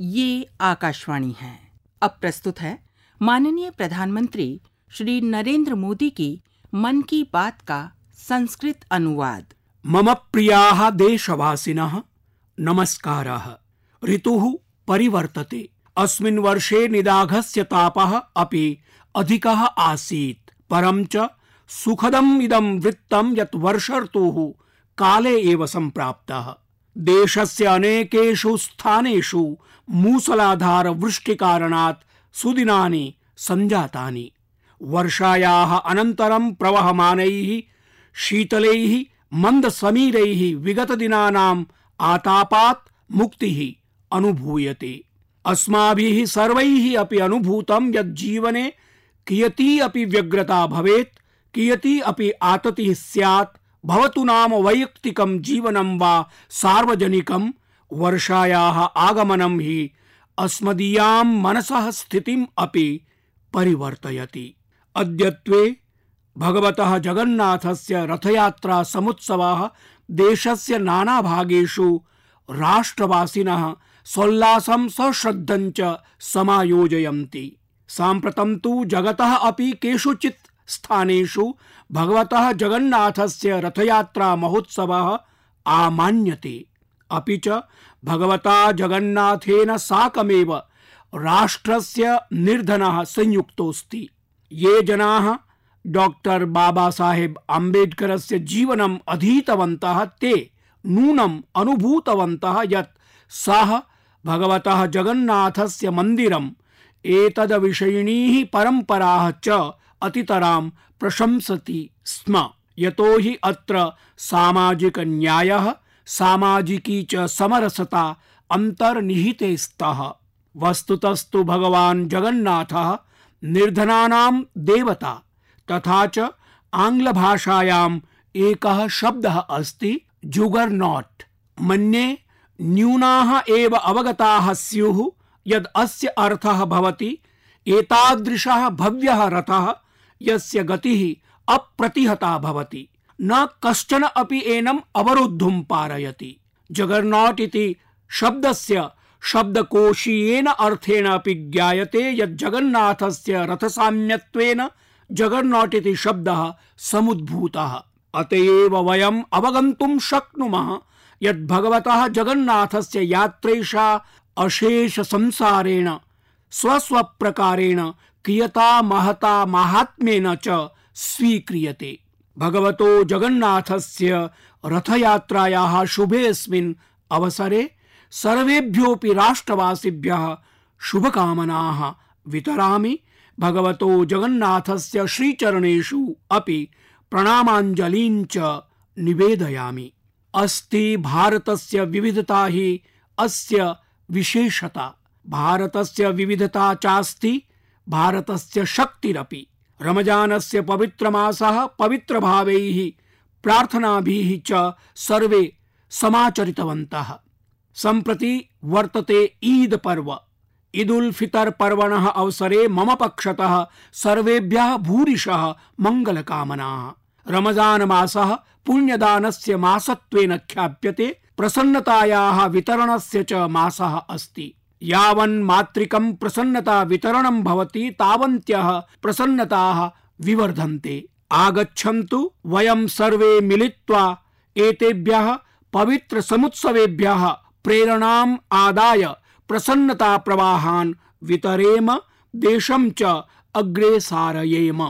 ये आकाशवाणी है। अब प्रस्तुत है माननीय प्रधानमंत्री श्री नरेंद्र मोदी की मन की बात का संस्कृत अनुवाद। मम प्रिया देशवासिनः नमस्कार। ऋतु परिवर्तते। अस्मिन् वर्षे निदाघस्य तापः अपि अधिकः आसीत्। परं च सुखदम् इदं वृत्तं यत् वर्षर्तुः काले एव सम्प्राप्तः। देशस्य अनेकेषु स्थानेषु मूसलाधार वृष्टिकारणात् सुदिनानि सञ्जातानि। वर्षायाः अनन्तरं प्रवहमानैः, शीतलैः मन्दसमीरैः विगतदिनानाम् आतापात् मुक्तिः अनुभूयते। अस्माभिः सर्वैः अपि अनुभूतं यत् जीवने कियती अपि व्यग्रता भवेत्, कियती अपि आततिः स्यात् भवतु नाम वैयक्तिकं जीवनं वा सार्वजनिकं वर्षायाः आगमनं हि अस्मदीयां मनसः स्थितिम् अपि परिवर्तयति। अद्यत्वे भगवतः जगन्नाथस्य रथयात्रा समुत्सवः देशस्य नानाभागेषु राष्ट्रवासिनः सोल्लासं सश्रद्धं च समायोजयन्ति। साम्प्रतं तु जगतः अपि केषुचित् स्थानेषु भगवतः जगन्नाथस्य रथयात्रा महोत्सवः आमान्यते। अपि च भगवता जगन्नाथेन साकमेव राष्ट्रस्य निर्धनः संयुक्तोऽस्ति। ये जनाः डॉक्टर बाबा साहेब अम्बेडकरस्य जीवनम् अधीतवन्तः ते नूनम् अनुभूतवन्तः यत् सः भगवतः जगन्नाथस्य मन्दिरम् एतदविषयिणीः परम्पराः च अतितरां प्रशंसति स्म। यतो हि अत्र सामाजिक न्यायः सामाजिकी च समरसता अन्तर्निहिते स्तः। वस्तुतस्तु भगवान् जगन्नाथः, निर्धनानां देवता, तथा च आङ्ग्लभाषायाम् एकः शब्दः अस्ति जुगर् नाट् मन्ये न्यूनाः एव अवगताः स्युः, यद् अस्य अर्थः भवति, एतादृशः भव्यः रथः यस्य गतिः अप्रतिहता भवति। न कश्चन अपि एनम् अवरुद्धुं पारयति। जगर्नाट् इति शब्दस्य शब्दकोशीयेन अर्थेन अपि ज्ञायते यत् जगन्नाथस्य रथसाम्यत्वेन जगन्नाट् इति शब्दः समुद्भूतः। अत एव वयम् अवगन्तुं शक्नुमः यत् भगवतः जगन्नाथस्य यात्रैषा अशेष संसारेण स्वस्वप्रकारेण कियता महता माहात्म्येन च स्वीक्रियते। भगवतो जगन्नाथस्य रथयात्रायाः शुभेऽस्मिन् अवसरे सर्वेभ्योऽपि राष्ट्रवासिभ्यः शुभकामनाः वितरामि। भगवतो जगन्नाथस्य श्रीचरणेषु अपि प्रणामाञ्जलीं च निवेदयामि। अस्ति भारतस्य विविधता हि, अस्य विशेषता। भारतस्य विविधता चास्ति भारतस्य शक्तिरपि। रमजानस्य पवित्रमासः पवित्रभावैः प्रार्थनाभिः च सर्वे समाचरितवन्तः। सम्प्रति वर्तते ईद पर्व। ईदुल फितर पर्वणः अवसरे मम पक्षतः सर्वेभ्यः भूरिशः मङ्गलकामनाः। रमज़ान मासः पुण्यदानस्य मासत्वेन ख्याप्यते, प्रसन्नतायाः वितरणस्य च मासः अस्ति। यावन् मातृकं प्रसन्नता वितरणं भवति, तावन्त्यः प्रसन्नताः विवर्धन्ते। आगच्छन्तु वयं सर्वे मिलित्वा एतेभ्यः पवित्र समुत्सवेभ्यः प्रेरणाम् आदाय प्रसन्नता प्रवाहान् वितरेम, देशं च अग्रे सारयेम।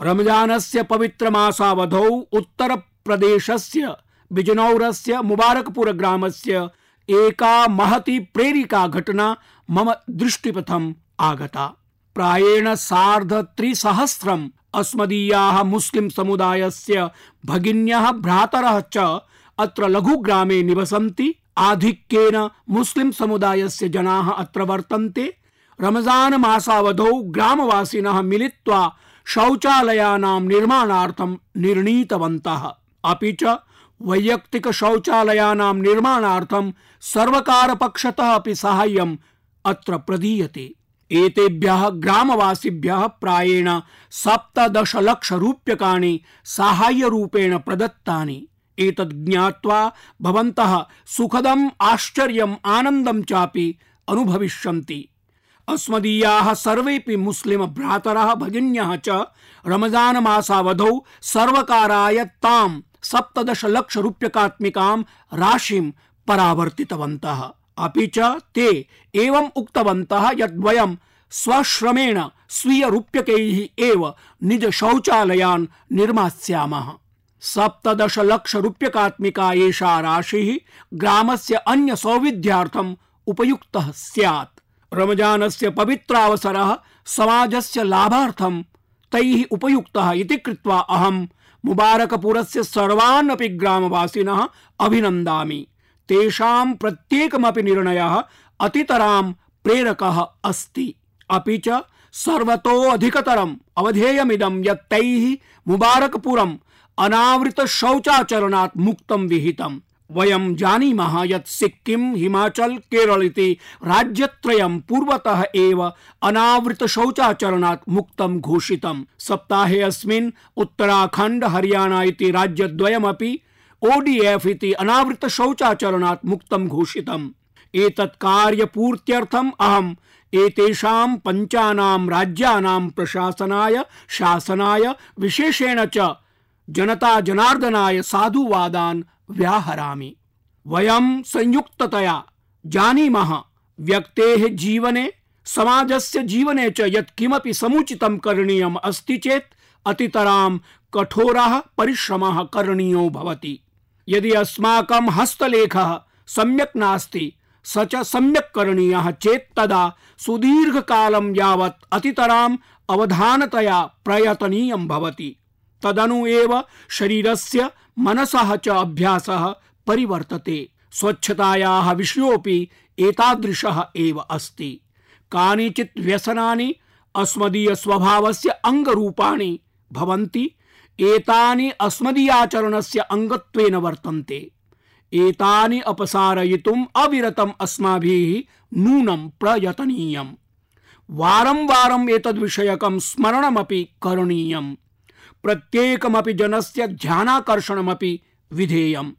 रमजानस्य पवित्रमासावधौ उत्तरप्रदेशस्य, बिजनौरस्य मुबारकपुर ग्रामस्य एका महती प्रेरिका घटना मम दृष्टिपथम् आगता। प्रायेण सार्ध त्रिसहस्रम् अस्मदीयाः मुस्लिम समुदायस्य भगिन्यः भ्रातरः च अत्र लघुग्रामे निवसन्ति। आधिक्येन मुस्लिम समुदायस्य जनाः अत्र वर्तन्ते। रमज़ान मासावधौ ग्रामवासिनः मिलित्वा शौचालयानां निर्माणार्थं निर्णीतवन्तः। अपि च वैयक्तिक शौचालयानां निर्माणार्थं सर्वकारपक्षतः अपि साहाय्यम् अत्र प्रदीयते। एतेभ्यः ग्रामवासिभ्यः प्रायेण सप्तदशलक्षरूप्यकाणि साहाय्यरूपेण प्रदत्तानि। एतद् ज्ञात्वा भवन्तः सुखदम्, आश्चर्यम् आनन्दं चापि अनुभविष्यन्ति। अस्मदीयाः सर्वेपि मुस्लिम भ्रातरः, भगिन्यः च रमज़ान मासावधौ सर्वकाराय तां सप्तदश लक्ष रूप्यकात्मिकां राशिं परावर्तितवन्तः। अपि च ते एवम् उक्तवन्तः यत् वयं स्वश्रमेण स्वीय रूप्यकैः एव निज शौचालयान् निर्मास्यामः। सप्तदश लक्ष रूप्यकात्मिका एषा राशिः ग्रामस्य अन्य सौविध्यार्थम् उपयुक्तः स्यात्। रमजानस्य पवित्रावसरः समाजस्य लाभार्थं तैः उपयुक्तः इति कृत्वा अहं मुबारकपुरस्य सर्वान् अपि ग्रामवासिनः अभिनन्दामि। तेषां प्रत्येकमपि निर्णयः अतितरां प्रेरकः अस्ति। अपि च सर्वतो अधिकतरम् अवधेयमिदं यत् तैः मुबारकपुरम् अनावृत शौचाचरणात् मुक्तं विहितम्। वयं जानीमः यत् सिक्किम हिमाचल केरल इति राज्यत्रयं पूर्वतः एव अनावृत शौचाचरणात् मुक्तं घोषितम् सप्ताहे अस्मिन् उत्तराखण्ड, हरियाणा इति राज्यद्वयमपि ओडीएफ इति अनावृत शौचाचरणात् मुक्तं घोषितम्। एतत् कार्यपूर्त्यर्थम् अहम् एतेषां पञ्चानां राज्यानां प्रशासनाय, शासनाय, विशेषेण च जनता जनार्दनाय साधुवादान् व्याहरामि। वयं संयुक्ततया जानीमः, व्यक्तेः जीवने, समाजस्य जीवने च यत् किमपि समुचितं करणीयम् अस्ति चेत् अतितरां कठोरः परिश्रमः करणीयो भवति। यदि अस्माकं हस्तलेखः सम्यक् नास्ति, स च सम्यक् करणीयः चेत् तदा सुदीर्घकालं यावत् अतितराम् अवधानतया प्रयतनीयं भवति। तदनु एव शरीरस्य मनसः च अभ्यासः परिवर्तते। स्वच्छतायाः विषयोऽपि एतादृशः एव अस्ति। कानिचित् व्यसनानि अस्मदीय स्वभावस्य अङ्गरूपाणि भवन्ति, एतानि अस्मदीयाचरणस्य अङ्गत्वेन वर्तन्ते। एतानि अपसारयितुम् अविरतम् अस्माभिः नूनं प्रयतनीयम्। वारं वारम् एतद्विषयकं स्मरणमपि करणीयम्। प्रत्येकमपि जनस्य ध्यानाकर्षणमपि विधेयम्।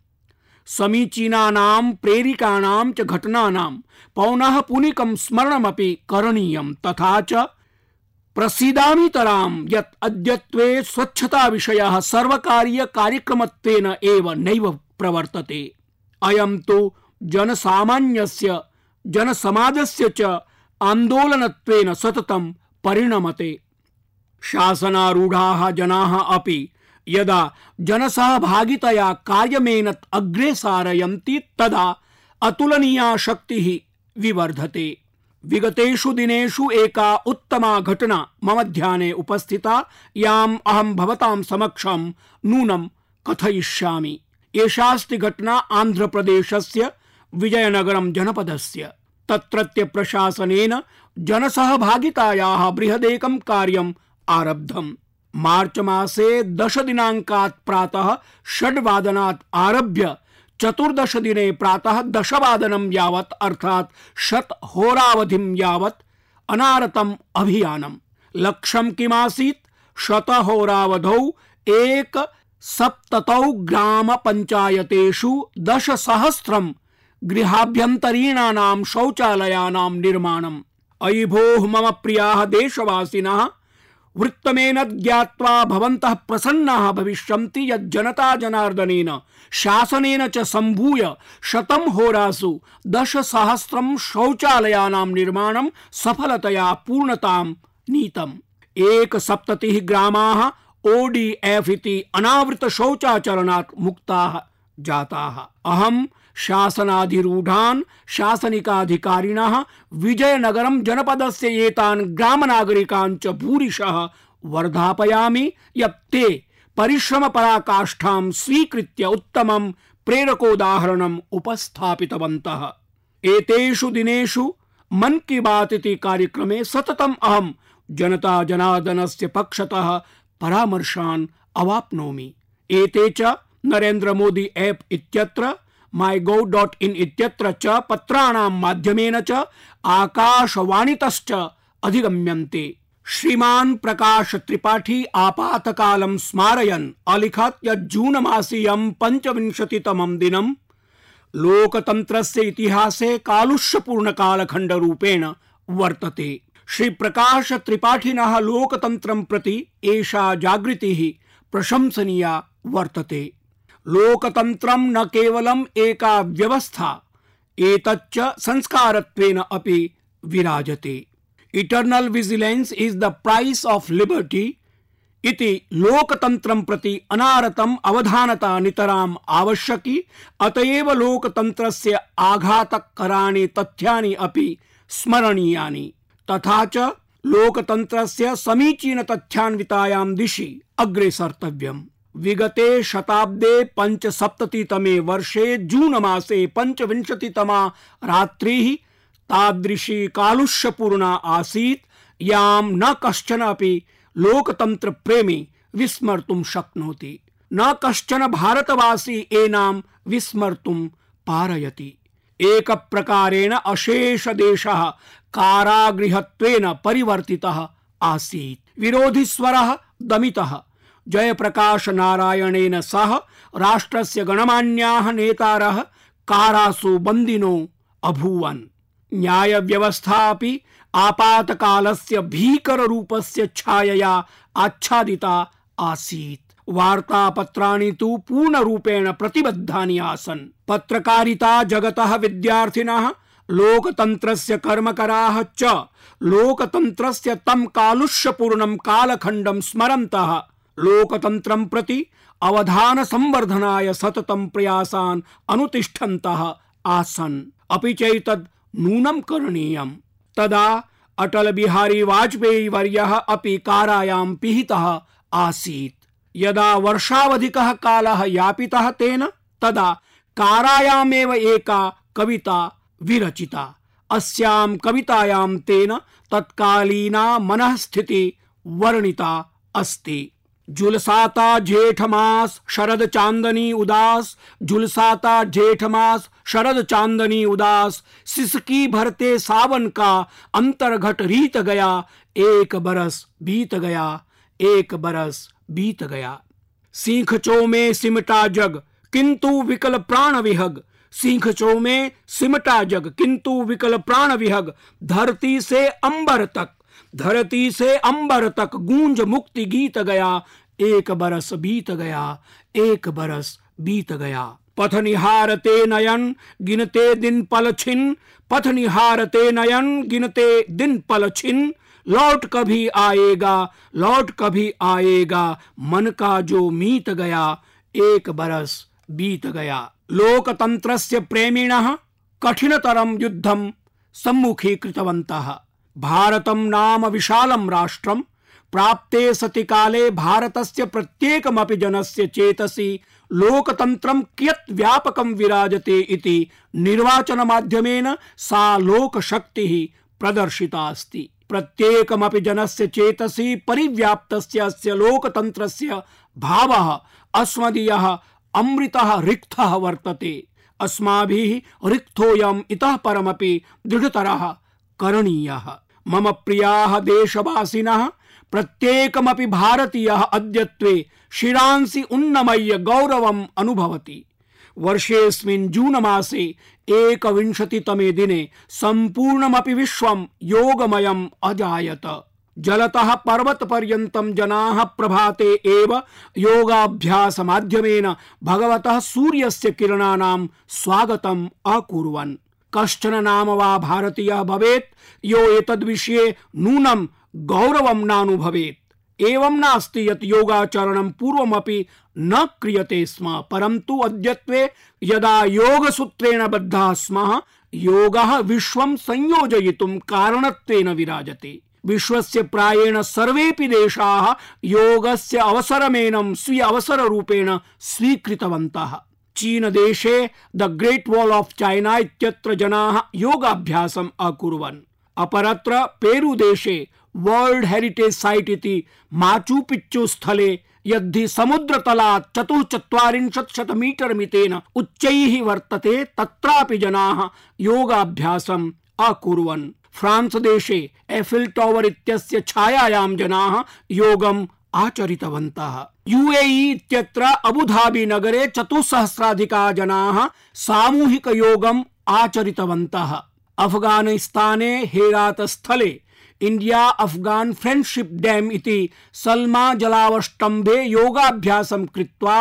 समीचीनानां प्रेरिकाणां च घटनानां, पौनः पुनिकं स्मरणमपि करणीयं तथा च प्रसीदामितरां यत् अद्यत्वे स्वच्छता विषयः सर्वकारीय कार्यक्रमत्वेन एव नैव प्रवर्तते। अयं तु जनसामान्यस्य, जनसमाजस्य च आन्दोलनत्वेन सततं परिणमते। शासनारूढ़ाः जनाः अपि यदा जनसहभागितया कार्यमेनत् अग्रे सारयन्ति, तदा अतुलनीया शक्तिः विवर्धते। विगतेषु दिनेषु एका उत्तमा घटना मम ध्याने उपस्थिता। याम् अहं भवतां समक्षं नूनं कथयिष्यामि। एषास्ति घटना आन्ध्रप्रदेशस्य विजयनगरं जनपदस्य। तत्रत्य प्रशासनेन जनसहभागितायाः बृहदेकं कार्यम् आरब्धम्। मार्च मासे दश दिनाङ्कात् प्रातः षड्वादनात् आरभ्य चतुर्दश दिने प्रातः दशवादनं यावत् अर्थात् शत होरावधिं यावत् अनारतम् अभियानम्। लक्ष्यं किमासीत्? शतहोरावधौ एक सप्ततौ ग्राम पञ्चायतेषु दशसहस्रं गृहाभ्यन्तरीणानां शौचालयानां निर्माणम्। अयि भोः मम प्रियाः देशवासिनः। वृत्तमेन ज्ञात्वा भवन्तः प्रसन्नाः भविष्यन्ति यत् जनता जनार्दनेन, शासनेन च सम्भूय शतं होरासु दशसहस्रं शौचालयानां निर्माणं सफलतया पूर्णतां नीतम्। एकसप्ततिः ग्रामाः ओडीएफ इति अनावृत शौचाचरणात् मुक्ताः जाताः। अहं शासनाधिरूढान् शासनिकाधिकारिणः विजयनगरं जनपदस्य एतान् ग्रामनागरिकान् च भूरिशः वर्धापयामि यत् ते परिश्रमपराकाष्ठां स्वीकृत्य उत्तमं प्रेरकोदाहरणम् उपस्थापितवन्तः। एतेषु दिनेषु मन की बात इति कार्यक्रमे सततम् अहं जनता जनार्दनस्य पक्षतः परामर्शान् अवाप्नोमि। एते च नरेन्द्र मोदी ऐप इत्यत्र माई गौ डॉट इन इत्यत्र च पत्राणां माध्यमेन च आकाशवाणीतश्च अधिगम्यन्ते। श्रीमान् प्रकाश त्रिपाठी आपातकालं स्मारयन् अलिखत् यत् जून मासीयं पञ्चविंशतितमं दिनं। लोकतन्त्रस्य इतिहासे रूपेण वर्तते। श्री प्रकाश त्रिपाठिनः लोकतन्त्रं प्रति एषा जागृतिः प्रशंसनीया वर्तते। लोकतन्त्रं न केवलम् एका व्यवस्था, एतच्च संस्कारत्वेन अपि विराजते। Eternal vigilance is the price of liberty इति लोकतन्त्रं प्रति अनारतम अवधानता नितराम आवश्यकी, अतएव लोकतन्त्रस्य आघातकराणि तथ्यानि अपि स्मरणीयानि। तथा च समीचीन तथ्यान्वितायां दिशि अग्रेसर्तव्यम् विगते शताब्दे पञ्चसप्ततितमे वर्षे जून मासे पञ्चविंशतितमा रात्रिः तादृशी कालुष्यपूर्णा आसीत्, यां न कश्चन अपि लोकतन्त्र प्रेमी विस्मर्तुं शक्नोति। न कश्चन भारतवासी एनां विस्मर्तुं पारयति। देशः कारागृहत्वेन परिवर्तितः आसीत्। विरोधिस्वरः दमितः। जयप्रकाश नारायणेन सह राष्ट्रस्य गणमान्याः नेतारः कारासु बन्दिनो अभूवन्। न्याय व्यवस्था अपि आपातकालस्य भीकररूपस्य छायया आच्छादिता आसीत्। वार्तापत्राणि तु पूर्णरूपेण प्रतिबद्धानि आसन्। पत्रकारिता जगतः विद्यार्थिनः, लोकतन्त्रस्य कर्मकराः च, लोकतन्त्रस्य तं कालुष्यपूर्णं कालखण्डं स्मरन्तः। लोकतन्त्रं प्रति अवधान संवर्धनाय सततं प्रयासान् अनुतिष्ठन्तः आसन्। अपि चैतद् नूनं करणीयम्। तदा अटल बिहारी वाजपेयी वर्यः अपि कारायां पिहितः आसीत्। यदा वर्षावधिकः कालः यापितः तेन, तदा कारायामेव एका कविता विरचिता। अस्यां कवितायां तेन तत्कालीना मनःस्थिति वर्णिता अस्ति। जुलसाता जेठ मास शरद चांदनी उदास, जुलसाता जेठ मास शरद चांदनी उदास, सिसकी भरते सावन का अंतरघट रीत गया, एक बरस बीत गया, एक बरस बीत गया। चो में सिमटा जग, किंतु विकल प्राण विहग। चो में सिमटा जग, किंतु विकल प्राण विहग। धरती से अंबर तक धरती से अंबर तक गूंज मुक्ति गीत गया, एक बरस बीत गया, एक बरस बीत गया। पथ निहारते नयन, गिनते दिन पल छिन। पथ निहारते नयन, गिनते दिन पल छिन। लौट कभी आएगा, लौट कभी आएगा, मन का जो मीत गया, एक बरस बीत गया। लोकतंत्रस्य प्रेमिणः, कठिनतरं युद्धं सम्मुखीकृतवन्तः। भारतं नाम विशालं राष्ट्रं। प्राप्ते सति काले भारतस्य प्रत्येकमपि जनस्य चेतसि। लोकतन्त्रं कियत् व्यापकं विराजते इति निर्वाचनमाध्यमेन सा लोकशक्तिः प्रदर्शिता अस्ति। प्रत्येकमपि जनस्य चेतसि परिव्याप्तस्य अस्य लोकतन्त्रस्य भावः, अस्मदीयः, अमृतः, रिक्तः वर्तते। अस्माभिः रिक्तोऽयम् इतः परमपि दृढतरः, करणीयः। मम प्रियाः देशवासिनः प्रत्येकमपि भारतीयः अद्यत्वे शिरांसि उन्नमय्य गौरवम् जून मासे एकविंशतितमे दिने सम्पूर्णमपि विश्वं योगमयम् अजायत। जलतः पर्वत पर्यन्तं जनाः प्रभाते एव भगवतः सूर्यस्य किरणानां स्वागतम् अकुर्वन्। कश्चन नाम वा भारतीय भवेत्, यो एतद्विषये नूनं गौरवं नानुभवेत्। एवं नास्ति यत् योगाचरणं पूर्वमपि न क्रियते स्म, परन्तु अद्यत्वे यदा योगसूत्रेण बद्धाः स्मः, योगः विश्वं संयोजयितुं कारणत्वेन विराजते। विश्वस्य प्रायेण सर्वेपि देशाः योगस्य अवसरमेनं स्वीय अवसररूपेण स्वीकृतवन्तः। चीन देशे the great wall of China इत्यत्र जनाः योगाभ्यासम् अकुर्वन्। अपरत्र पेरू देशे वर्ल्ड हेरिटेज साइट इति माचू पिच्चू स्थले यद्धि समुद्रतलात् चतुश्चत्वारिंशत् शत मीटर मितेन उच्चैः वर्तते, तत्रापि जनाः योगाभ्यासम् अकुर्वन्। फ्रांस देशे एफिल टॉवर इत्यस्य छायायां जनाः योगम् आचरितवन्तः। यूएई इत्यत्र अबुधाबी नगरे चतुस्सहस्राधिका जनाः सामूहिकयोगम् आचरितवन्तः। अफगानिस्ताने हेरात स्थले इंडिया अफगान फ्रेंडशिप डैम इति सल्मा जलावष्टम्भे योगाभ्यासं कृत्वा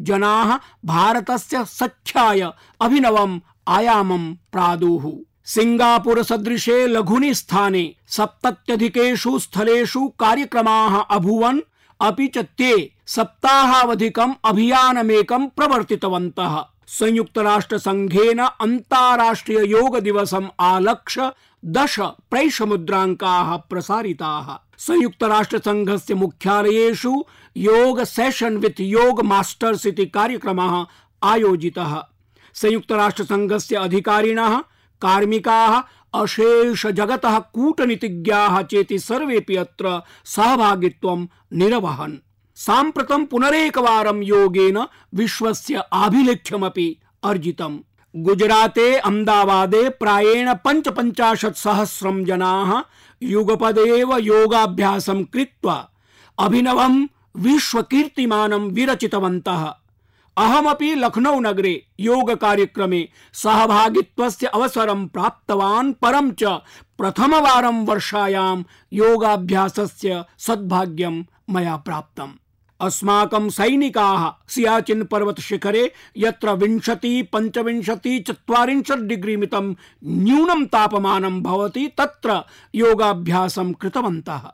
जनाः भारतस्य सख्याय अभिनवम् आयामं प्रादुः। सिंगापुर सदृशे लघुनि स्थाने सप्तत्यधिकेषु स्थलेषु कार्यक्रमाः अभूवन् अपि च ते सप्ताहावधिकम् अभियानमेकं प्रवर्तितवन्तः। संयुक्त राष्ट्र संघेन अन्ताराष्ट्रिय योग दिवसम् आलक्ष्य दश प्रैषमुद्राङ्काः प्रसारिताः। संयुक्त राष्ट्र संघस्य मुख्यालयेषु योग सेशन विथ योग मास्टर्स इति कार्यक्रमः आयोजितः। संयुक्त राष्ट्र संघस्य अधिकारिणः, कार्मिकाः अशेष जगतः कूटनीतिज्ञाः चेति सर्वेपि अत्र सहभागित्वं निरवहन्। साम्प्रतं पुनरेकवारं योगेन विश्वस्य आभिलेख्यमपि अर्जितम्। गुजराते, अहमदाबादे प्रायेण पञ्चपञ्चाशत् सहस्रं जनाः युगपदेव योगाभ्यासं कृत्वा अभिनवं विश्वकीर्तिमानं विरचितवन्तः। अहमपि लखनऊ नगरे योग कार्यक्रमे सहभागित्वस्य अवसरं प्राप्तवान् परं च प्रथमवारं वर्षायां योगाभ्यासस्य सद्भाग्यं मया प्राप्तम्। अस्माकं सैनिकाः सियाचिन् पर्वत शिखरे यत्र विंशति, पञ्चविंशति, चत्वारिंशत् डिग्री मितं न्यूनं तापमानं भवति, तत्र योगाभ्यासं कृतवन्तः।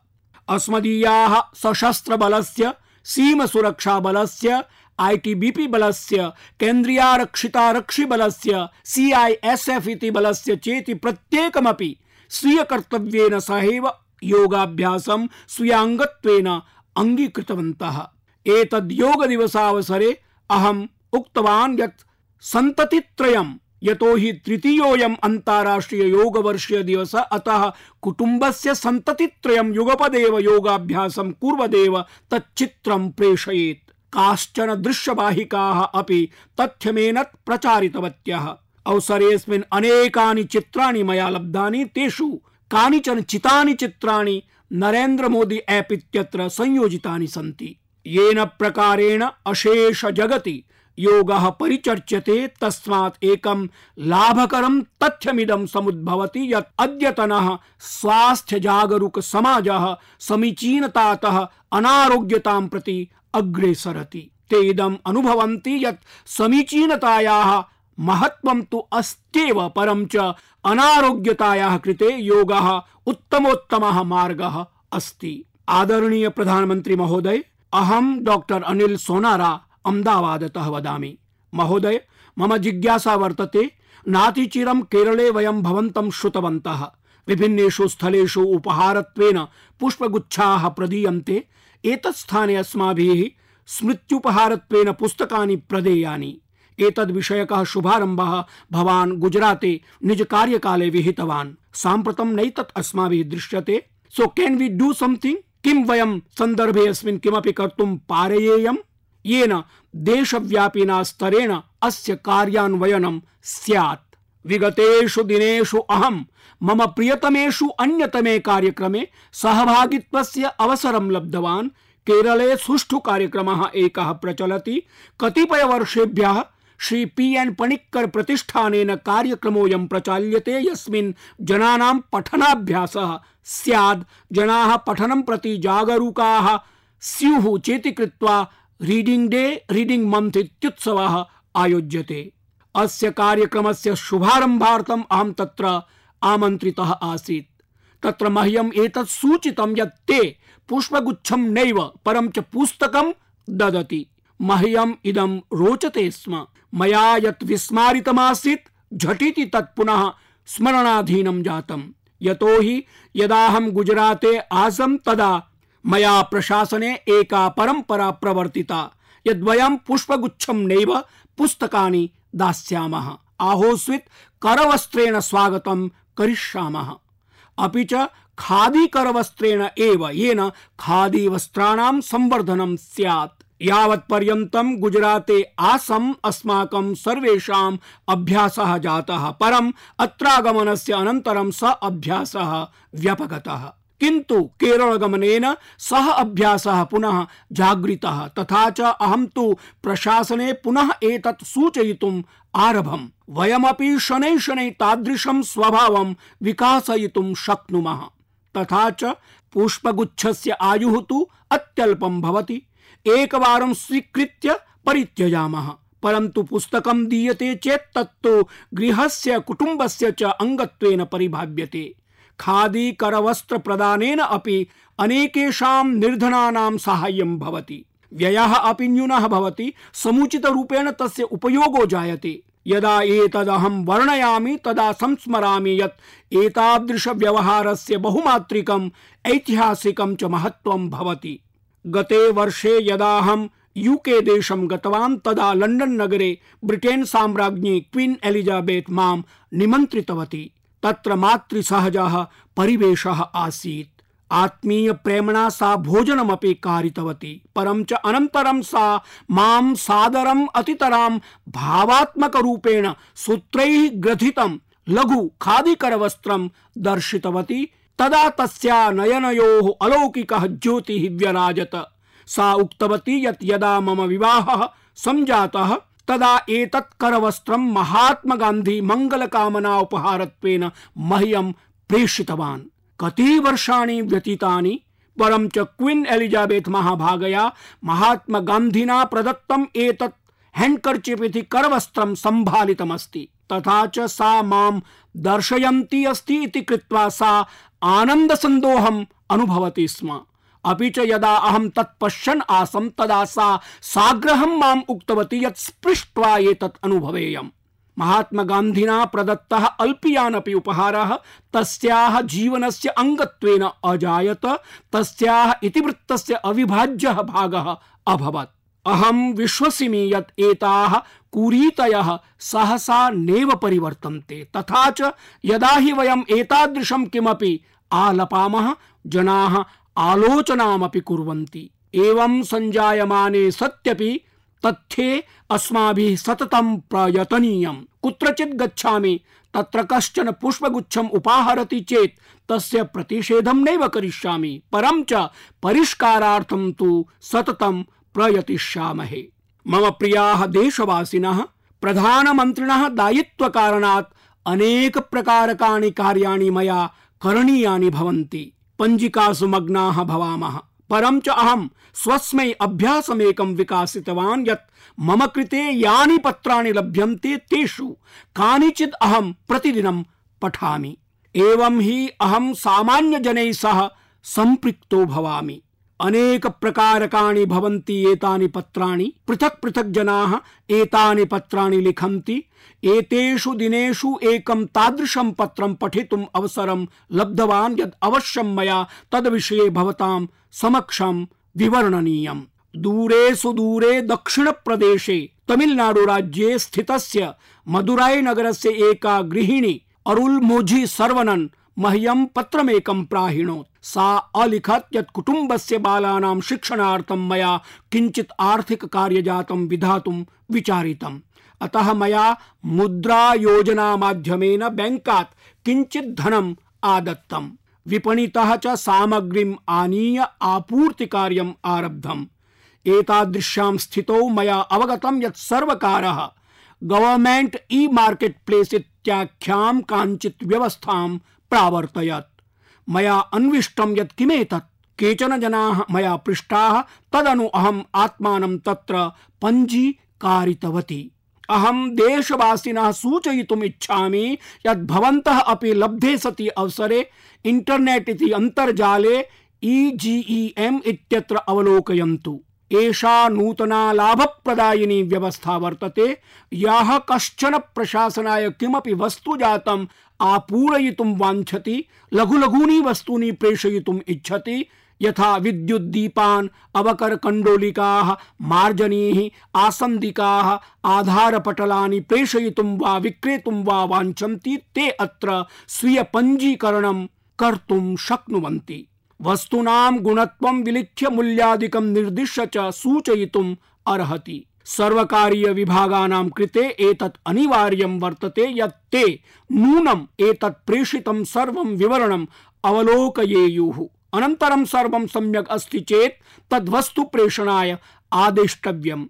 अस्मदीयाः सशस्त्रबलस्य, सीमसुरक्षाबलस्य आईटीबीपी बलस्य केन्द्रीयारक्षितारक्षिबलस्य सीआईएसएफ इति बलस्य चेति प्रत्येकमपि स्वीयकर्तव्येन सहैव योगाभ्यासं स्वीयाङ्गत्वेन अङ्गीकृतवन्तः। एतद् योग दिवसावसरे अहम् उक्तवान् यत् सन्ततित्रयम् यतो हि तृतीयोऽयम् अन्ताराष्ट्रिय योग वर्षीय दिवस, अतः कुटुम्बस्य सन्ततित्रयं युगपदेव योगाभ्यासं कुर्वदेव तच्चित्रं प्रेषयेत्। काश्चन दृश्यवाहिकाः अपि तथ्यमेनत् प्रचारितवत्यः। अवसरेऽस्मिन् अनेकानि चित्राणि मया लब्धानि, तेषु कानिचन चितानि चित्राणि नरेन्द्र मोदी ऐप् इत्यत्र संयोजितानि सन्ति। येन प्रकारेण अशेष जगति योगः परिचर्च्यते, तस्मात् एकं लाभकरं तथ्यमिदं समुद्भवति यत् अद्यतनः स्वास्थ्य जागरूक समाजः समीचीनतातः अनारोग्यतां प्रति अग्रेसरति ते इदम् अनुभवन्ति यत् समीचीनतायाः महत्वं तु अस्त्येव, परं च अनारोग्यतायाः कृते योगः उत्तमोत्तमः मार्गः अस्ति। आदरणीय प्रधानमन्त्री महोदय अहम डॉक्टर अनिल सोनारा अहमदाबादतः वदामि। महोदय, मम जिज्ञासा वर्तते, नातिचिरं केरले वयं भवन्तं श्रुतवन्तः। विभिन्नेषु स्थलेषु उपहारत्वेन पुष्पगुच्छाः प्रदीयन्ते। एतत् स्थाने अस्माभिः स्मृत्युपहारत्वेन पुस्तकानि प्रदेयानि। एतद् विषयकः शुभारम्भः भवान् गुजराते निज कार्यकाले विहितवान्। साम्प्रतं नैतत् अस्माभिः दृश्यते। सो केन् वि डू समथिङ्ग् किं वयं सन्दर्भे अस्मिन् किमपि कर्तुं पारयेयम्? येन देशव्यापिना स्तरेण अस्य कार्यान्वयनं स्यात्। विगतेषु दिनेषु अहं, मम प्रियतमेषु अन्यतमे कार्यक्रमे सहभागित्वस्य अवसरं लब्धवान्। केरले सुष्ठु कार्यक्रमः एकः प्रचलति। कतिपयवर्षेभ्यः श्री पी एन पणिक्कर प्रतिष्ठानेन कार्यक्रमोऽयं प्रचाल्यते यस्मिन् जनानां पठनाभ्यासः स्याद्। जनाः पठनं प्रति जागरूकाः स्युः चेति कृत्वा रीडिंग डे रीडिंग मंथ इत्युत्सवः आयोज्यते। अस्य कार्यक्रमस्य शुभारम्भार्थम् अहं तत्र आमन्त्रितः आसीत्। तत्र मह्यम् एतत् सूचितं यत् ते पुष्पगुच्छं नैव, परं च पुस्तकं ददति। मह्यम् इदं रोचते स्म। मया यत् विस्मारितमासीत्, झटिति तत् पुनः स्मरणाधीनं जातम्। यतो हि यदाहं गुजराते आसं तदा मया प्रशासने एका परम्परा प्रवर्तिता। यद्वयं पुष्पगुच्छं नैव पुस्तकानि दास्यामः। आहोस्वित् करवस्त्रेण स्वागतं करिष्यामः। अपि च खादी करवस्त्रेण एव येन खादी वस्त्राणां संवर्धनं स्यात्। यावत् पर्यन्तं गुजराते आसम् अस्माकं सर्वेषाम् अभ्यासः जातः, परम् अत्रागमनस्य अनन्तरं स अभ्यासः व्यपगतः। किन्तु केरलगमनेन सः अभ्यासः पुनः जागृतः, तथा च अहं तु प्रशासने पुनः एतत् सूचयितुम् आरभम्। वयमपि शनैः शनैः तादृशं स्वभावं विकासयितुं शक्नुमः। तथा च पुष्पगुच्छस्य आयुः तु अत्यल्पं भवति। एकवारं स्वीकृत्य परित्यजामः। परन्तु पुस्तकं दीयते चेत् तत्तु गृहस्य कुटुम्बस्य च अङ्गत्वेन परिभाव्यते। खादी करवस्त्र प्रदानेन अपि अनेकेषां निर्धनानां साहाय्यं भवति। व्ययः अपि न्यूनः भवति, समुचितरूपेण तस्य उपयोगो जायते। यदा एतदहं वर्णयामि, तदा संस्मरामि यत् एतादृशव्यवहारस्य बहुमात्रिकम् ऐतिहासिकं च महत्त्वं भवति। गते वर्षे यदाहं यूके देशं गतवान्, तदा नगरे ब्रिटेन् साम्राज्ञी क्वीन् एलिजाबेत् माँ निमन्त्रितवती। तत्र मातृसहजः परिवेशः आसीत्। आत्मीय प्रेमणा सा भोजनमपि कारितवती। परं च अनन्तरं सा माँ सादरम् अतितरां भावात्मकरूपेण सूत्रैः ग्रथितं लघु खादिकरवस्त्रं दर्शितवती। तदा तस्या नयनयोः अलौकिकः ज्योतिः व्यराजत। सा उक्तवती यत् यदा मम विवाहः संजातः तदा एतत् करवस्त्रं महात्मा गान्धी मङ्गलकामना उपहारत्वेन मह्यं प्रेषितवान्। कति वर्षाणि व्यतीतानि, परं च क्वीन् एलिजाबेथ महाभागया महात्मा गान्धिना प्रदत्तम् एतत् हैण्ड्कर्चिप् इति करवस्त्रं सम्भालितमस्ति। तथा च सा माँ दर्शयन्ती अस्ति इति कृत्वा सा आनन्दसन्दोहम् अनुभवति स्म। अपि च यदा अहं तत् पश्यन् तदा सा साग्रहं माम् उक्तवती यत् स्पृष्ट्वा एतत् अनुभवेयम्। महात्मा गान्धिना प्रदत्तः अल्पियान् अपि उपहारः, तस्याः जीवनस्य अङ्गत्वेन अजायत, तस्याः इतिवृत्तस्य अविभाज्यः भागः अभवत्। अहं विश्वसिमि यत् एताः कुरीतयः सहसा नेव परिवर्तन्ते, तथा च यदा हि वयम् एतादृशं किमपि आलपामः, जनाः आलोचनामपि कुर्वन्ति। एवं सञ्जायमाने सत्यपि तथ्ये अस्माभिः सततं प्रयतनीयम्। कुत्रचित् गच्छामि, तत्र कश्चन पुष्पगुच्छम् उपाहरति चेत् तस्य प्रतिषेधं नैव करिष्यामि, परं च परिष्कारार्थं तु सततं प्रयतिष्यामहे। मम प्रियाः देशवासिनः, प्रधानमन्त्रिणः दायित्वकारणात् अनेक प्रकारकाणि कार्याणि मया करणीयानि भवन्ति। पञ्जिकासु सुमग्ना भवाम। परम च अहम स्वस्मै अभ्यासमेकं विकासितवान् यत् मम कृते यानि पत्राणि लभ्यन्ते तेषु कानिचिद अहं प्रतिदिनं पठामि। एवं हि अहं सामान्यजनैः सह सम्पृक्तो भवामि। अनेक प्रकारकाणि भवन्ति एतानि पत्राणि। पृथक् पृथक् जनाः एतानि पत्राणि लिखन्ति। एतेषु दिनेषु एकं तादृशं पत्रं पठितुम् अवसरं लब्धवान् यद् अवश्यं मया तद्विषये भवतां समक्षं विवर्णनीयम्। दूरे सुदूरे दक्षिणप्रदेशे तमिल्नाडुराज्ये स्थितस्य मदुराई नगरस्य एका गृहिणी अरुल्मोझी सर्वनन् मह्यं पत्रमेकं प्राहिणोत्। सा अलिखत् यत् कुटुम्बस्य बालानां शिक्षणार्थं मया किञ्चित् आर्थिककार्यजातं विधातुं विचारितम्। अतः मया मुद्रा योजना माध्यमेन बैंकात् किञ्चित् धनम् आदत्तम्। विपणितः च सामग्रीम् आनीय आपूर्तिकार्यम् आरब्धम्। एतादृश्यां स्थितौ मया अवगतं यत् सर्वकारः गवर्नमेंट ई मार्केट प्लेस इत्याख्यां काञ्चित् व्यवस्थां प्रावर्तयत्। मया अन्विष्टं यत् किमेतत्? केचन जनाः मया पृष्टाः, तदनु अहम् आत्मानं तत्र पञ्जीकारितवती। अहं देशवासिनः सूचयितुम् इच्छामि यत् भवन्तः अपि लब्धे सति अवसरे इंटरनेट इति अन्तर्जाले ईजीईएम इत्यत्र अवलोकयन्तु। एषा नूतना लाभप्रदायिनी व्यवस्था वर्तते। याः कश्चन प्रशासनाय किमपि वस्तु जातम् आपूरयितुं वाञ्छति लघु लघूनि वस्तूनि प्रेषयितुम् इच्छति। यथा विद्युद्दीपान्, अवकरकण्डोलिकाः, मार्जनीः, आसन्दिकाः, आधारपटलानि प्रेषयितुं वा विक्रेतुं वा वाञ्छन्ति, ते अत्र स्वीयपञ्जीकरणं कर्तुं शक्नुवन्ति। वस्तूनां गुणत्वं विलिख्य मूल्यादिकं निर्दिश्य च सूचयितुम् अर्हति। सर्वकारीय विभागानां कृते एतत् अनिवार्यं वर्तते यत् ते नूनम् एतत् प्रेषितं सर्वं विवरणम् अवलोकयेयुः। अनन्तरं सर्वं सम्यक् अस्ति चेत् तद्वस्तु प्रेषणाय आदेष्टव्यम्।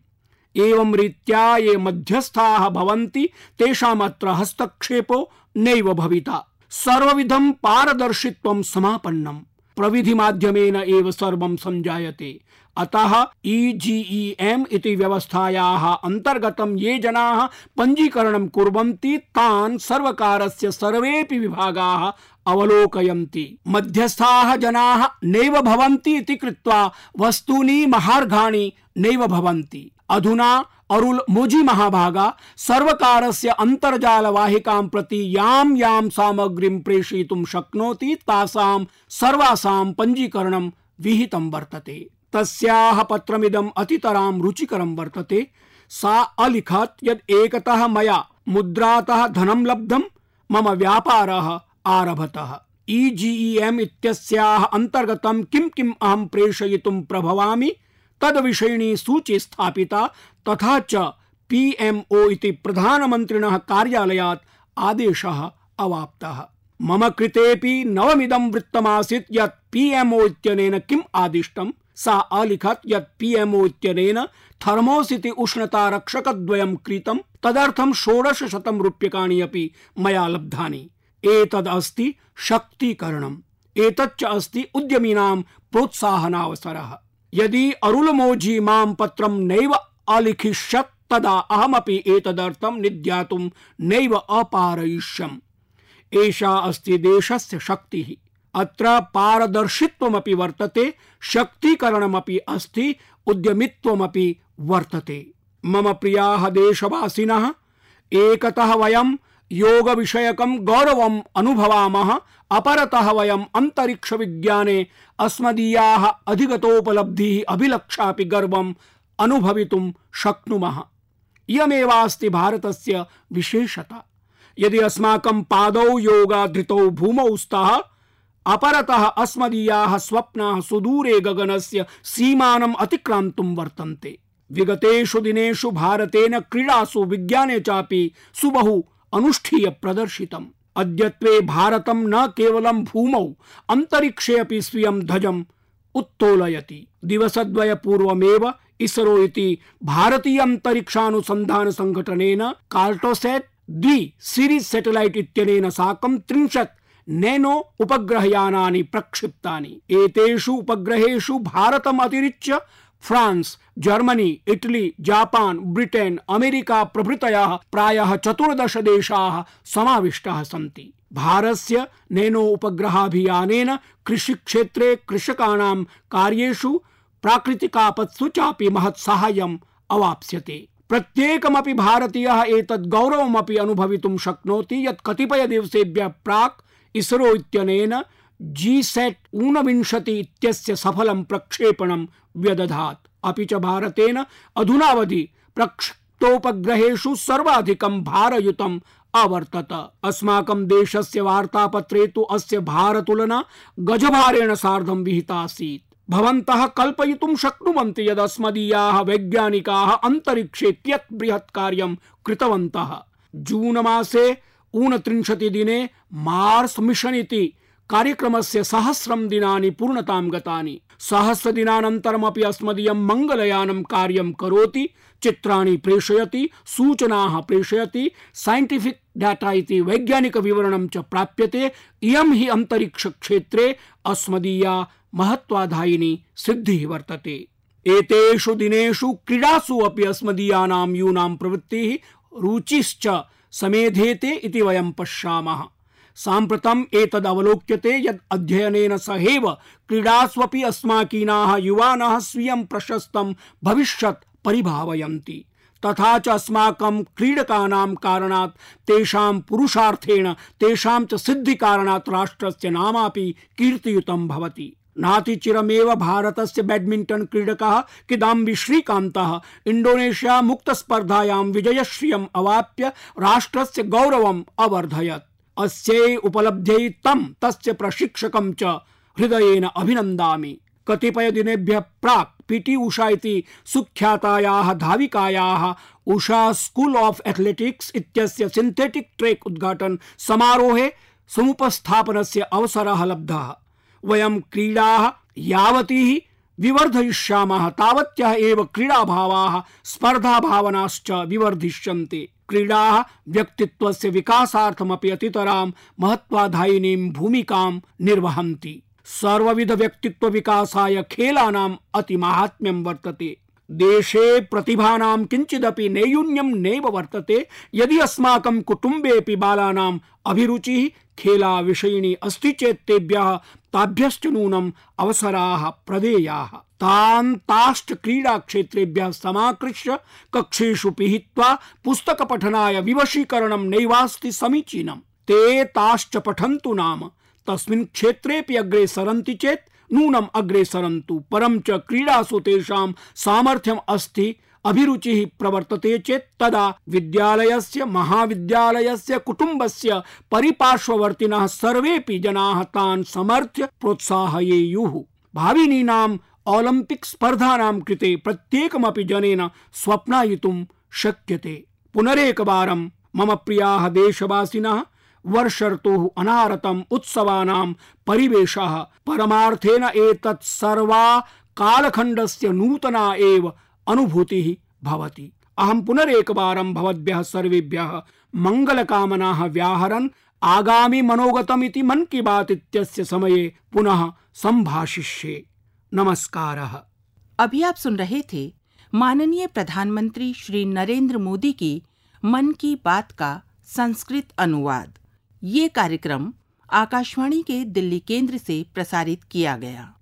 एवं रीत्या ये मध्यस्थाः भवन्ति तेषामत्र हस्तक्षेपो नैव भविता। सर्वविधं पारदर्शित्वं समापन्नम्। प्रविधि माध्यमेन एव सर्वं संजायते। अतः ईजीईएम इति व्यवस्थायाः अन्तर्गतं ये जनाः पञ्जीकरणं कुर्वन्ति, तान् सर्वकारस्य सर्वेऽपि विभागाः अवलोकयन्ति। मध्यस्थाः जनाः नैव भवन्ति इति कृत्वा वस्तूनि, महार्घाणि नैव भवन्ति। अधुना अरुल मोजी महाभागा, सर्वकारस्य अन्तर्जालवाहिकां प्रति यां यां सामग्रीं प्रेषयितुं शक्नोति, तासां सर्वासां पञ्जीकरणं विहितं वर्तते। तस्याः पत्रमिदम् अतितरां रुचिकरं वर्तते। सा अलिखत् यत् एकतः मया, मुद्रातः धनं लब्धं, मम व्यापारः आरभतः। ईजीईएम इत्यस्याः अन्तर्गतं किं किम् अहं प्रेषयितुं प्रभवामि? तद्विषयिणी सूची स्थापिता तथा च पीएमओ इति प्रधानमन्त्रिणः कार्यालयात् आदेशः अवाप्तः। मम कृतेपि नवमिदं वृत्तमासीत् यत् पीएमओ इत्यनेन किम् आदिष्टम् सा अलिखत् यत् पीएमओ इत्यनेन थर्मोस् इति उष्णतारक्षकद्वयं क्रीतं, तदर्थं षोडशशतं रूप्यकाणि अपि मया लब्धानि। एतदस्ति शक्तीकरणम्। एतच्च अस्ति उद्यमिनां प्रोत्साहनावसरः। यदि अरुलमोझी माँ पत्रं नैव अलिखिष्यत् तदा अहमपि एतदर्थं निद्यातुं नैव अपारयिष्यम्। एषा अस्ति देशस्य शक्तिः। अत्र पारदर्शित्वमपि वर्तते, शक्तीकरणमपि अस्ति, उद्यमित्वमपि वर्तते। मम प्रियाः देशवासिनः, एकतः वयं योग विषयकं गौरवम् अनुभवामः, अपरतः वयम् अंतरिक्ष विज्ञाने अस्मदीयाः अधिगतोपलब्धिः अभिलक्षापि गर्वम् अनुभवितुं शक्नुमः। इयमेवास्ति भारतस्य विशेषता। यदि अस्माकं पादौ योगाधृतौ भूमौ स्तः, अपरतः अस्मदीयाः स्वप्नाः सुदूरे गगनस्य सीमानम् अतिक्रान्तुं वर्तन्ते। विगतेषु दिनेषु भारतेन क्रीडासु विज्ञाने चापि सुबहु अनुष्ठीय प्रदर्शितम् अद्यत्वे भारतं न केवलं भूमौ, अन्तरिक्षे अपि स्वीयं ध्वजम् उत्तोलयति। दिवसद्वय पूर्वमेव इसरो इति भारतीय अन्तरिक्षानुसन्धान संघटनेन कार्टोसेट द्वि सीरीज़ सैटेलाइट इत्यनेन साकं त्रिंशत् नैनो उपग्रहयानानि प्रक्षिप्तानि। एतेषु उपग्रहेषु भारतम् अतिरिच्य France Germany, Italy, Japan, Britain, America प्रभृतयः प्रायः चतुर्दश देशाः समाविष्टाः सन्ति। भारतस्य नैनो उपग्रहाभियानेन कृषिक्षेत्रे कृषकाणां कार्येषु प्राकृतिकापत्सु चापि महत् साहाय्यम् अवाप्स्यते। प्रत्येकमपि भारतीयः एतद् गौरवमपि अनुभवितुं शक्नोति यत् कतिपय दिवसेभ्यः प्राक् इसरो इत्यनेन जी सेट् ऊनविंशति इत्यस्य सफलं प्रक्षेपणं व्यदधात्। अपि च भारतेन अधुनावधि प्रक्षिप्तोपग्रहेषु सर्वाधिकं भारयुतम् अवर्तत अस्माकं देशस्य वार्तापत्रे तु अस्य भारतुलना गजभारेण सार्धं विहिता आसीत् भवन्तः कल्पयितुं शक्नुवन्ति यदस्मदीयाः वैज्ञानिकाः अन्तरिक्षे कियत् बृहत् कार्यं कृतवन्तः। जून मासे ऊनत्रिंशति दिने मार्स मिशन इति कार्यक्रमस्य सहस्रं दिनानि पूर्णतां गतानि। सहस्रदिनानन्तरमपि अस्मदीयं मङ्गलयानं कार्यं करोति, चित्राणि प्रेषयति, सूचनाः प्रेषयति साइंटिफिक डाटा इति वैज्ञानिकविवरणं च प्राप्यते। इयं हि अन्तरिक्षक्षेत्रे अस्मदीया महत्वाधायिनी सिद्धिः वर्तते। एतेषु दिनेषु क्रीडासु अपि अस्मदीयानां यूनां प्रवृत्तिः रुचिश्च समेधेते इति वयं पश्यामः। साम्प्रतम् एतद् अवलोक्यते यत् अध्ययनेन सहैव क्रीडास्वपि अस्माकीनाः युवानः स्वीयं प्रशस्तं भविष्यत् परिभावयन्ति। तथा च अस्माकं क्रीडकानां कारणात् तेषां पुरुषार्थेन तेषां च सिद्धिकारणात् राष्ट्रस्य नामापि कीर्तियुतं भवति। नातिचिरमेव भारतस्य बैडमिण्टन् क्रीडकः किदाम्बि श्रीकान्तः इण्डोनेशिया मुक्तस्पर्धायां विजयश्रियम् अवाप्य राष्ट्रस्य गौरवम् अवर्धयत्। अस्यै उपलब्ध्यै तं तस्य प्रशिक्षकं च हृदयेन अभिनन्दामि। कतिपय दिनेभ्यः प्राक् पीटी उषा इति सुख्यातायाः धाविकायाः उषा स्कूल ऑफ़ एथलेटिक्स इत्यस्य सिंथेटिक ट्रैक उद्घाटन समारोहे समुपस्थापनस्य अवसरः लब्धः। वयं क्रीडाः यावती विवर्धयिष्यामः, तावत्यः एव क्रीडाभावाः स्पर्धाभावनाश्च विवर्धिष्यन्ते। क्रीडाः व्यक्तित्वस्य विकासार्थमपि अतितरां महत्वाधायिनीं भूमिकां निर्वहन्ति। सर्वविध व्यक्तित्व विकासाय खेलानाम् अतिमाहात्म्यं वर्तते। देशे प्रतिभानां किञ्चिदपि नैयून्यं नैव वर्तते, यदि अस्माकं कुटुम्बेऽपि बालानाम् अभिरुचिः खेला विषयिणी अस्ति चेत् तेभ्यः ताभ्यश्च नूनम् अवसराः प्रदेयाः। तान् ताश्च क्रीडाक्षेत्रेभ्यः समाकृष्य कक्षेषु पिहित्वा पुस्तकपठनाय विवशीकरणं नैवास्ति समीचीनम्। ते ताश्च पठन्तु नाम। तस्मिन् क्षेत्रेऽपि अग्रे सरन्ति चेत् नूनम् अग्रे सरन्तु, परं च क्रीडासु तेषां सामर्थ्यम् अस्ति, अभिरुचिः प्रवर्तते चेत् तदा विद्यालयस्य, महाविद्यालयस्य, कुटुम्बस्य परिपार्श्ववर्तिनः सर्वेपि जनाः तान् समर्थ्य प्रोत्साहयेयुः। भाविनीनाम् ओलम्पिक् स्पर्धानां कृते प्रत्येकमपि जनेन स्वप्नायितुं शक्यते। पुनरेकवारं मम प्रियाः देशवासिनः वर्षर्तुः अनारतम् उत्सवानां परिवेशः परमार्थेन एतत् सर्वा कालखण्डस्य नूतना एव अनुभूतिः भवति। अहं पुनरेकवारं भवद्भ्यः सर्वेभ्यः मङ्गलकामनाः व्याहरन् आगामि मनोगतमिति मन की बात इत्यस्य समये पुनः संभाषिष्ये नमस्कारः। अभी आप सुन रहे थे माननीय प्रधानमंत्री श्री नरेंद्र मोदी की मन की बात का संस्कृत अनुवाद। ये कार्यक्रम आकाशवाणी के दिल्ली केंद्र से प्रसारित किया गया।